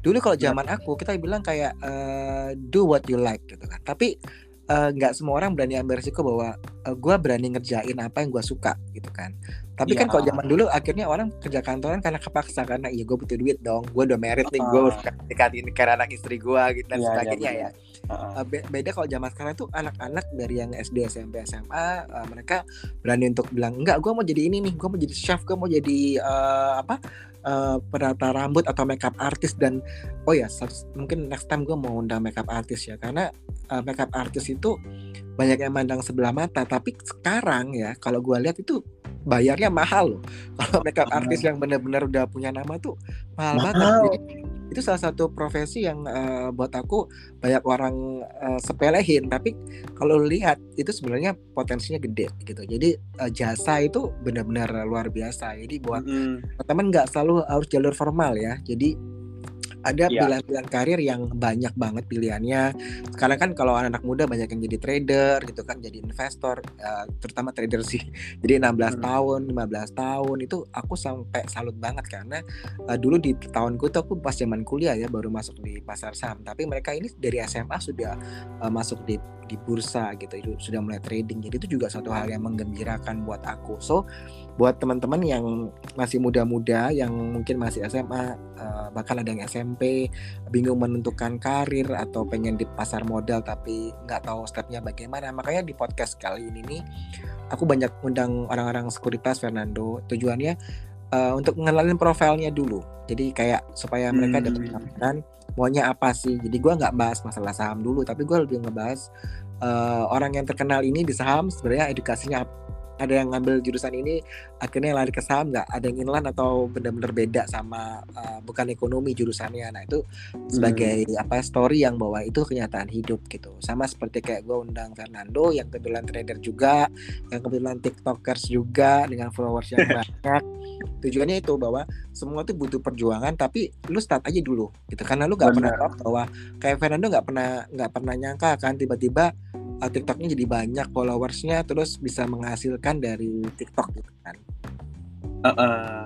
dulu kalau zaman aku kita bilang kayak uh, do what you like gitu kan tapi nggak uh, semua orang berani ambil risiko bahwa uh, gue berani ngerjain apa yang gue suka gitu kan tapi yeah. kan kalau zaman dulu akhirnya orang kerja kantoran karena kepaksa karena iya gue butuh duit dong gue udah merit nih gue uh. dekatin karena anak istri gue gitu dan yeah, sebagainya yeah, ya Uh, beda kalau zaman sekarang tuh anak-anak dari yang SD, SMP, SMA uh, mereka berani untuk bilang enggak, gue mau jadi ini nih, gue mau jadi chef, gue mau jadi uh, apa uh, penata rambut atau makeup artist dan oh ya mungkin next time gue mau undang makeup artist ya karena uh, makeup artist itu banyak yang mandang sebelah mata tapi sekarang ya kalau gue lihat itu bayarnya mahal loh. Kalau makeup artist yang benar-benar udah punya nama tuh mahal, mahal. banget jadi itu salah satu profesi yang uh, buat aku banyak orang uh, sepelehin. Tapi kalau lihat itu sebenarnya potensinya gede gitu. Jadi uh, jasa itu benar-benar luar biasa. Jadi buat mm. teman nggak selalu harus jalur formal ya. Jadi ada yeah. pilihan-pilihan karir yang banyak banget pilihannya. Sekarang kan kalau anak-anak muda banyak yang jadi trader gitu kan, jadi investor, uh, terutama trader sih. [laughs] Jadi 16 hmm. tahun, 15 tahun itu aku sampai salut banget karena uh, dulu di tahunku tuh aku pas zaman kuliah ya baru masuk di pasar saham, tapi mereka ini dari SMA sudah uh, masuk di di bursa gitu, itu sudah mulai trading. Jadi itu juga satu hal yang menggembirakan buat aku. So buat teman-teman yang masih muda-muda yang mungkin masih SMA uh, bahkan ada yang SMP bingung menentukan karir atau pengen di pasar modal tapi nggak tahu stepnya bagaimana makanya di podcast kali ini nih aku banyak undang orang-orang sekuritas Fernando. Tujuannya uh, untuk mengenalin profilnya dulu. Jadi kayak supaya mereka hmm. dapat gambaran maunya apa sih? Jadi gue nggak bahas masalah saham dulu tapi gue lebih ngebahas uh, orang yang terkenal ini di saham sebenarnya edukasinya ada yang ngambil jurusan ini akhirnya lari ke saham nggak ada yang inline atau benar-benar beda sama uh, bukan ekonomi jurusannya. Nah itu sebagai hmm. apa story yang bahwa itu kenyataan hidup gitu. Sama seperti kayak gue undang Fernando yang kebetulan trader juga yang kebetulan tiktokers juga dengan followers yang [laughs] banyak. Tujuannya itu bahwa semua tuh butuh perjuangan tapi lu start aja dulu gitu. Karena lu nggak pernah tahu bahwa kayak Fernando nggak pernah nggak pernah nyangka kan tiba-tiba uh, TikToknya jadi banyak followersnya terus bisa menghasilkan dari TikTok gitu kan. Uh, uh.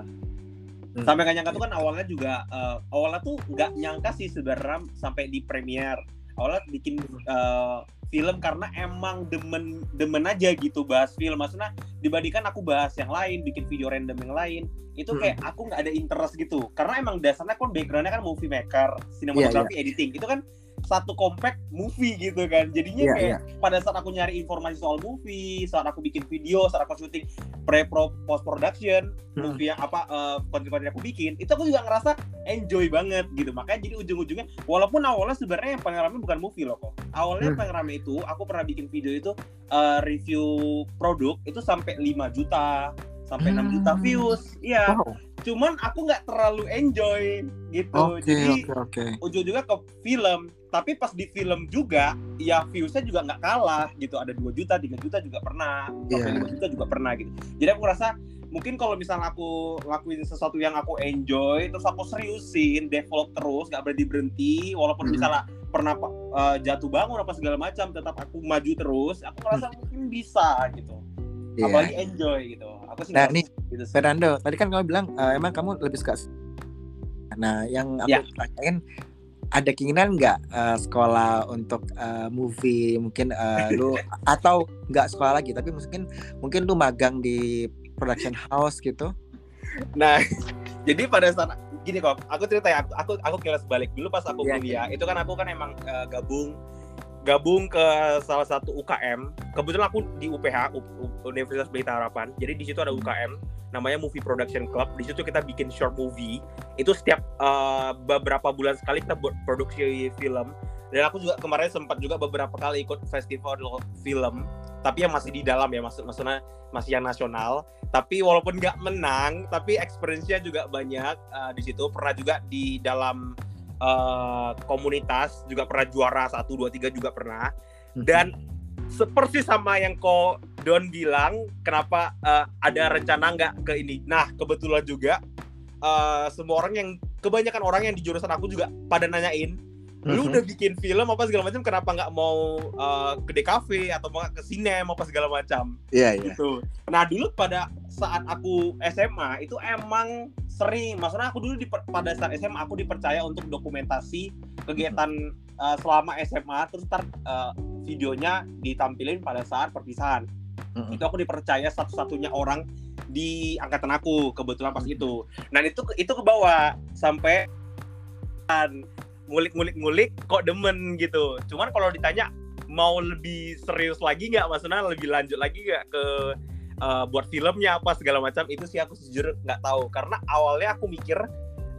Hmm. Sampai nggak nyangka tuh kan awalnya juga uh, awalnya tuh nggak nyangka sih sebenarnya sampai di premiere awalnya bikin uh, film karena emang demen demen aja gitu bahas film maksudnya dibandingkan aku bahas yang lain bikin video random yang lain itu kayak hmm. aku nggak ada interest gitu karena emang dasarnya kan backgroundnya kan movie maker sinematografi yeah, yeah. editing itu kan satu compact movie gitu kan jadinya yeah, kayak yeah. pada saat aku nyari informasi soal movie saat aku bikin video saat aku syuting pre pro post production hmm. movie yang apa uh, konten-konten aku bikin itu aku juga ngerasa enjoy banget gitu makanya jadi ujung-ujungnya walaupun awalnya sebenarnya yang paling ramai bukan movie loh kok awalnya hmm. paling ramai itu aku pernah bikin video itu uh, review produk itu sampai 5 juta sampai hmm. 6 juta views. Iya. Wow. Cuman aku nggak terlalu enjoy gitu. Okay, Jadi okay, okay. ujung-ujungnya ke film. Tapi pas di film juga, ya viewsnya juga nggak kalah gitu. Ada 2 juta, 3 juta juga pernah. Sampai yeah. 5 juta juga pernah gitu. Jadi aku rasa mungkin kalau misalnya aku lakuin sesuatu yang aku enjoy, terus aku seriusin, develop terus, nggak berhenti berhenti, walaupun hmm. misalnya pernah uh, jatuh bangun apa segala macam tetap aku maju terus aku merasa hmm. mungkin bisa gitu yeah. apalagi enjoy gitu aku sih nah nih gitu Fernando tadi kan kamu bilang uh, emang kamu lebih suka nah yang aku yeah. tanyain ada keinginan nggak uh, sekolah untuk uh, movie? Mungkin uh, lu [laughs] atau nggak sekolah lagi tapi mungkin mungkin lu magang di production house gitu. Nah [laughs] jadi pada saat gini kok aku cerita ya aku aku, aku kilas balik dulu pas aku yeah, kuliah. yeah. itu kan aku kan emang uh, gabung gabung ke salah satu UKM kebetulan aku di UPH Universitas Pelita Harapan. Jadi di situ ada UKM namanya Movie Production Club. Di situ kita bikin short movie. Itu setiap uh, beberapa bulan sekali kita buat produksi film. Dan aku juga kemarin sempat juga beberapa kali ikut festival film, tapi yang masih di dalam ya, maksud maksudnya masih yang nasional. Tapi walaupun nggak menang, tapi experience-nya juga banyak uh, di situ. Pernah juga di dalam uh, komunitas juga pernah juara satu dua tiga juga pernah. Mhm. Dan seperti sama yang kok Don bilang kenapa uh, ada rencana nggak ke ini. Nah kebetulan juga uh, semua orang yang kebanyakan orang yang di jurusan aku juga pada nanyain, lu mm-hmm. udah bikin film apa segala macam, kenapa nggak mau uh, ke DKV atau mau ke sinema apa segala macam? Iya yeah, iya. Yeah. Gitu. Nah dulu pada saat aku SMA itu emang sering, maksudnya aku dulu di, pada saat SMA aku dipercaya untuk dokumentasi kegiatan uh, selama SMA terus ntar uh, videonya ditampilin pada saat perpisahan. Hmm Itu aku dipercaya satu-satunya orang di angkatan aku kebetulan pas itu. Dan itu itu ke bawah sampai kan ngulik-ngulik-ngulik kok demen gitu. Cuman kalau ditanya mau lebih serius lagi nggak? Maksudnya lebih lanjut lagi nggak ke uh, buat filmnya apa segala macam? Itu sih aku jujur nggak tahu. Karena awalnya aku mikir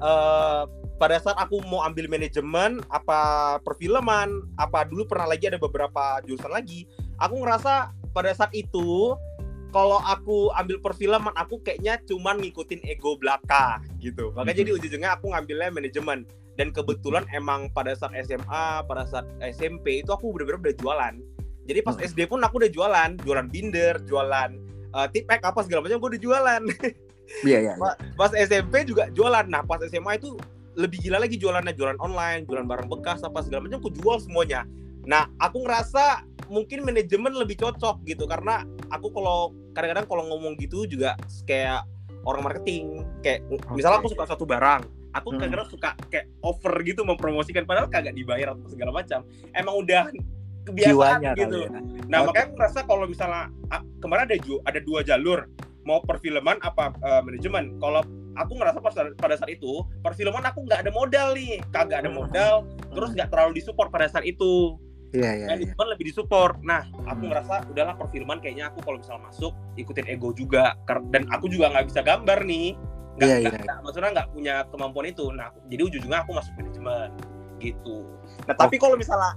uh, pada saat aku mau ambil manajemen apa perfilman apa dulu pernah lagi ada beberapa jurusan lagi aku ngerasa pada saat itu kalau aku ambil perfilman aku kayaknya cuman ngikutin ego belaka gitu makanya mm -hmm. jadi ujung-ujungnya aku ngambilnya manajemen dan kebetulan emang pada saat SMA pada saat SMP itu aku benar-benar udah jualan jadi pas mm -hmm. SD pun aku udah jualan jualan binder jualan uh, tipek apa segala macam gue udah jualan Iya, iya, iya. [laughs] Pas SMP juga jualan. Nah, pas SMA itu lebih gila lagi jualannya, jualan online, jualan barang bekas apa segala macam aku jual semuanya. Nah, aku ngerasa mungkin manajemen lebih cocok gitu karena aku kalau kadang-kadang kalau ngomong gitu juga kayak orang marketing kayak okay. misalnya aku suka satu barang aku hmm. kadang-kadang suka kayak over gitu mempromosikan padahal kagak dibayar atau segala macam emang udah kebiasaan Jiwanya gitu ya. nah okay. makanya aku rasa kalau misalnya kemarin ada ada dua jalur mau perfilman apa uh, manajemen kalau aku ngerasa pada saat itu perfilman aku nggak ada modal nih kagak ada modal terus nggak terlalu disupport pada saat itu Iya, iya, iya. Kan lebih disupport. Nah, aku hmm. ngerasa udahlah perfilman kayaknya aku kalau misal masuk ikutin ego juga. Dan aku juga nggak bisa gambar nih. Nggak, iya, iya. Gak, maksudnya nggak punya kemampuan itu. Nah, jadi ujung-ujungnya aku masuk manajemen gitu. Nah, tapi oh. kalau misalnya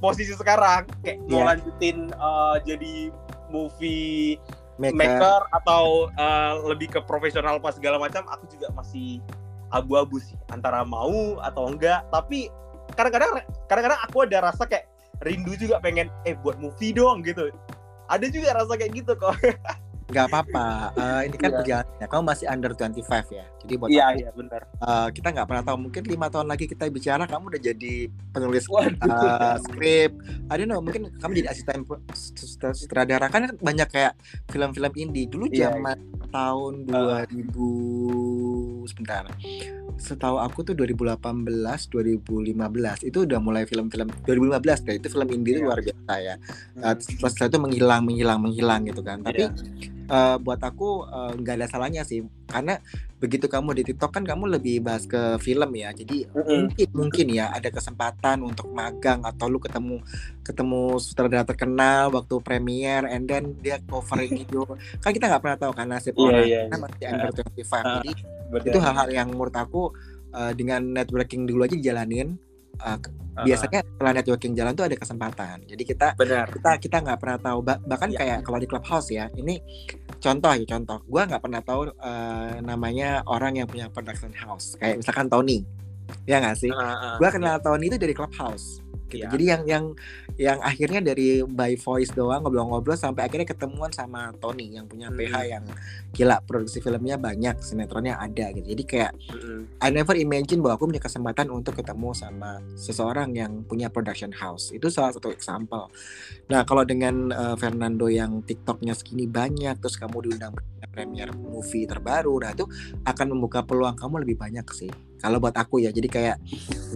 posisi sekarang kayak yeah. mau lanjutin uh, jadi movie maker, maker atau uh, lebih ke profesional pas segala macam, aku juga masih abu-abu sih antara mau atau enggak. Tapi kadang-kadang kadang-kadang aku ada rasa kayak rindu juga pengen eh buat movie dong gitu. Ada juga rasa kayak gitu kok [laughs] nggak apa-apa. Uh, ini kan yeah. perjalanannya. Kamu masih under 25 ya? Jadi buat iya iya benar uh, kita nggak pernah tahu. Mungkin lima tahun lagi kita bicara kamu udah jadi penulis uh, skrip. Ada no mungkin kamu jadi asisten sutradara. Kan banyak kayak film-film indie. Dulu yeah, zaman yeah. tahun 2000 uh. sebentar. Setahu aku tuh 2018 2015 itu udah mulai film-film 2015 kayak itu film indie iya. luar biasa ya. Uh, setelah itu menghilang menghilang menghilang gitu kan. Tapi yeah. Iya. uh, buat aku eh, nggak uh, ada salahnya sih karena begitu kamu di TikTok kan kamu lebih bahas ke film ya jadi mm -hmm. mungkin mungkin ya ada kesempatan untuk magang atau lu ketemu ketemu sutradara terkenal waktu premier and then dia covering [laughs] itu kan kita nggak pernah tahu kan nasib yeah, orang yeah, kan masih under 25 uh, jadi Betul. itu hal-hal yang menurut aku uh, dengan networking dulu aja dijalanin uh, uh, biasanya setelah networking jalan tuh ada kesempatan. Jadi kita Benar. kita kita nggak pernah tahu. Bahkan ya. kayak kalau di clubhouse ya ini contoh ya contoh. Gue nggak pernah tahu uh, namanya orang yang punya production house. Kayak misalkan Tony. Ya nggak sih? Uh, uh, gue kenal ya. Tony itu dari clubhouse gitu. Iya. Jadi yang yang yang akhirnya dari by voice doang ngobrol-ngobrol sampai akhirnya ketemuan sama Tony yang punya PH Hmm. yang gila produksi filmnya banyak, sinetronnya ada gitu. Jadi kayak Mm-mm. I never imagine bahwa aku punya kesempatan untuk ketemu sama seseorang yang punya production house. Itu salah satu example. Nah, kalau dengan eh, Fernando yang TikToknya segini banyak, terus kamu diundang premier movie terbaru, nah itu akan membuka peluang kamu lebih banyak sih. Kalau buat aku ya, jadi kayak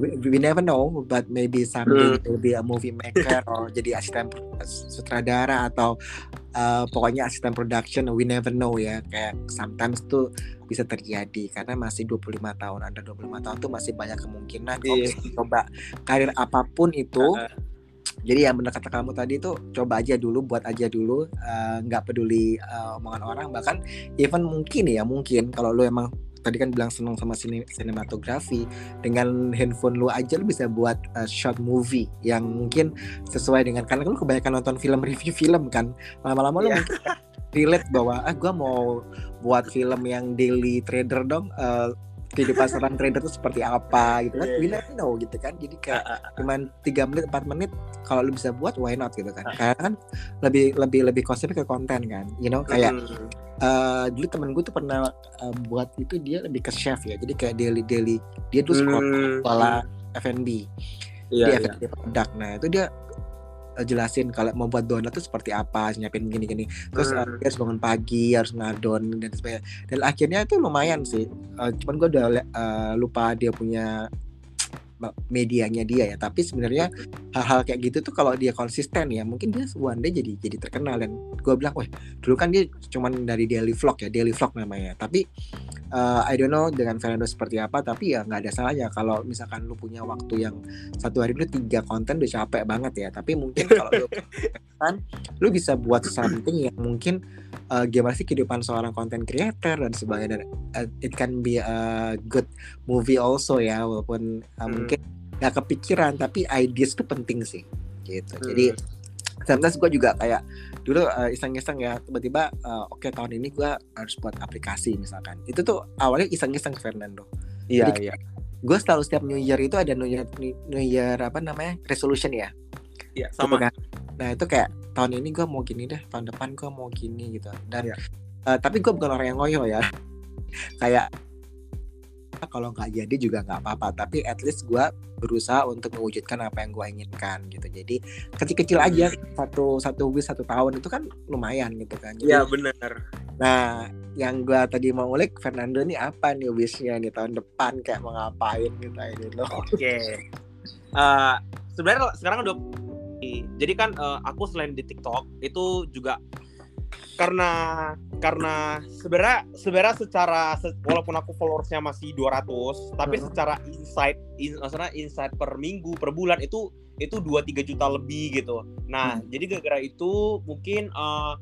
we, we never know, but maybe someday will be a movie maker or jadi asisten sutradara atau eh, pokoknya asisten production, we never know ya. Kayak sometimes tuh bisa terjadi karena masih 25 tahun, ada 25 tahun tuh masih banyak kemungkinan kalau Iya. misalnya coba karir apa pun itu jadi yang benar kata kamu tadi tuh coba aja dulu buat aja dulu eh, nggak peduli eh, omongan orang bahkan even mungkin ya mungkin kalau lu emang tadi kan bilang seneng sama sine- sinematografi. Dengan handphone lu aja lu bisa buat eh, short movie yang mungkin sesuai dengan karena lu kebanyakan nonton film review film kan. Lama-lama lu Iya. mungkin relate bahwa ah gua mau buat film yang daily trader dong eh, kehidupan seorang trader itu seperti apa gitu kan. Iya, we iya. never know gitu kan. Jadi kayak Ah, ah, cuman tiga menit 4 menit kalau lu bisa buat why not gitu kan. Karena kan lebih lebih lebih konsepnya ke konten kan. You know kayak mm. Eh, dulu temen gue tuh pernah eh, buat itu dia lebih ke chef ya. Jadi kayak daily daily dia tuh sekolah sekolah F&B Iya, di iya. F&B produk. Nah itu dia eh, jelasin kalau mau buat donat tuh seperti apa nyiapin gini gini terus Hmm. dia harus bangun pagi harus ngadon dan sebagainya. Dan akhirnya itu lumayan sih. Eh, cuman gue udah eh, lupa dia punya medianya dia ya. Tapi sebenarnya hal-hal kayak gitu tuh kalau dia konsisten ya mungkin dia one day jadi jadi terkenal. Dan gue bilang wah dulu kan dia cuman dari daily vlog ya daily vlog namanya. Tapi eh, I don't know dengan Fernando seperti apa tapi ya nggak ada salahnya. Kalau misalkan lu punya waktu yang satu hari lu tiga konten udah capek banget ya. Tapi mungkin kalau lu kan lu bisa buat something yang mungkin eh, gimana sih kehidupan seorang content creator dan sebagainya. Dan eh, it can be a good movie also ya walaupun Hmm. mungkin nggak kepikiran tapi ideas itu penting sih gitu Hmm. jadi sometimes gue juga kayak dulu eh, iseng-iseng ya tiba-tiba eh, oke tahun ini gue harus buat aplikasi misalkan itu tuh awalnya iseng-iseng Fernando Iya, Jadi- iya. gue selalu setiap New Year itu ada New Year New Year apa namanya resolution ya Iya, gitu sama. kan. Nah itu kayak tahun ini gue mau gini deh, tahun depan gue mau gini gitu. Dan Iya. eh, tapi gue bukan orang yang ngoyo ya. [laughs] kayak kalau nggak jadi juga nggak apa-apa. Tapi at least gue berusaha untuk mewujudkan apa yang gue inginkan gitu. Jadi kecil-kecil aja satu satu wish satu tahun itu kan lumayan gitu kan. Iya, benar. Nah yang gue tadi mau ngulik Fernando ini apa nih wishnya nih tahun depan kayak mau ngapain gitu ini loh. Oke. Eh, sebenarnya sekarang udah jadi kan eh, aku selain di TikTok itu juga karena karena sebenarnya sebenarnya secara se- walaupun aku followersnya masih 200 tapi Mhm. secara insight in, maksudnya insight per minggu per bulan itu itu 2 3 juta lebih gitu. Nah, jadi gara-gara itu mungkin eh,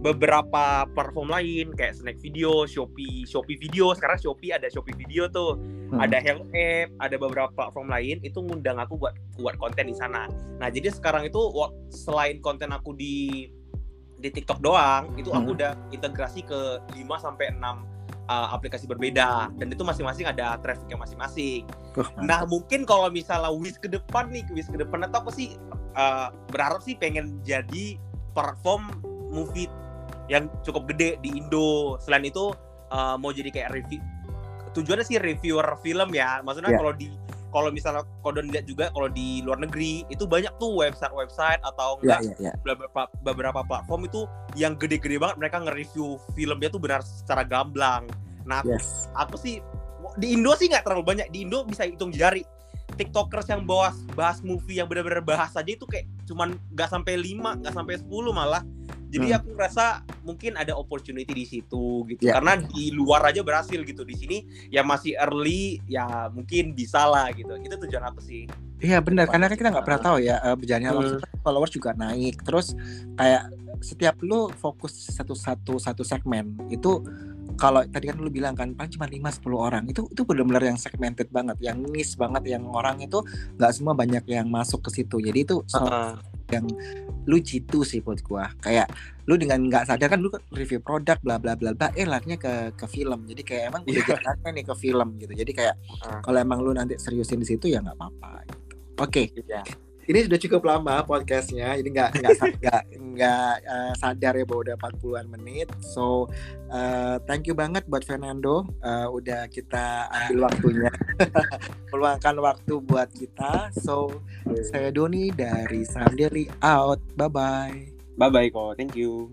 beberapa platform lain kayak Snack Video, Shopee, Shopee Video, sekarang Shopee ada Shopee Video tuh Hmm. ada Hello App, ada beberapa platform lain itu ngundang aku buat buat konten di sana. Nah, jadi sekarang itu selain konten aku di di TikTok doang, itu aku Hmm. udah integrasi ke 5 sampai 6 uh, aplikasi berbeda dan itu masing-masing ada trafficnya masing-masing. Nah, mungkin kalau misalnya wish ke depan nih, wish ke depan atau aku sih uh, berharap sih pengen jadi platform movie yang cukup gede di Indo. Selain itu uh, mau jadi kayak review tujuannya sih reviewer film ya. Maksudnya Iya. kalau di kalau misalnya Kodon lihat juga kalau di luar negeri itu banyak tuh website-website atau ya, enggak ya, ya. beberapa beberapa platform itu yang gede-gede banget mereka nge-review filmnya tuh benar secara gamblang. Nah, aku Yes. aku sih di Indo sih nggak terlalu banyak di Indo bisa hitung jari tiktokers yang bahas bahas movie yang benar-benar bahas aja itu kayak cuman nggak sampai 5 nggak sampai 10 malah jadi Hmm. aku rasa mungkin ada opportunity di situ gitu Ya. karena di luar aja berhasil gitu di sini ya masih early ya mungkin bisa lah gitu itu tujuan aku sih Iya benar karena kan kita nggak pernah tahu ya eh, berjalannya Hmm. waktu followers juga naik terus kayak setiap lu fokus satu satu satu segmen itu kalau tadi kan lu bilang kan paling cuma 5 10 orang itu itu benar-benar yang segmented banget yang niche banget yang orang itu nggak semua banyak yang masuk ke situ. Jadi itu so- yang lu jitu sih buat gua. Kayak lu dengan nggak sadar kan lu kan review produk bla bla bla bla eh larinya ke ke film. Jadi kayak emang udah Iya. jalannya nih ke film gitu. Jadi kayak Ah. kalau emang lu nanti seriusin di situ ya nggak apa-apa gitu. Oke. Iya. Ini sudah cukup lama podcastnya. Ini nggak nggak nggak nggak uh, sadar ya bahwa udah 40-an menit. So uh, thank you banget buat Fernando. Uh, udah kita ambil waktunya, [laughs] meluangkan waktu buat kita. So saya Doni dari Daily out. Bye bye. Bye bye kok. Thank you.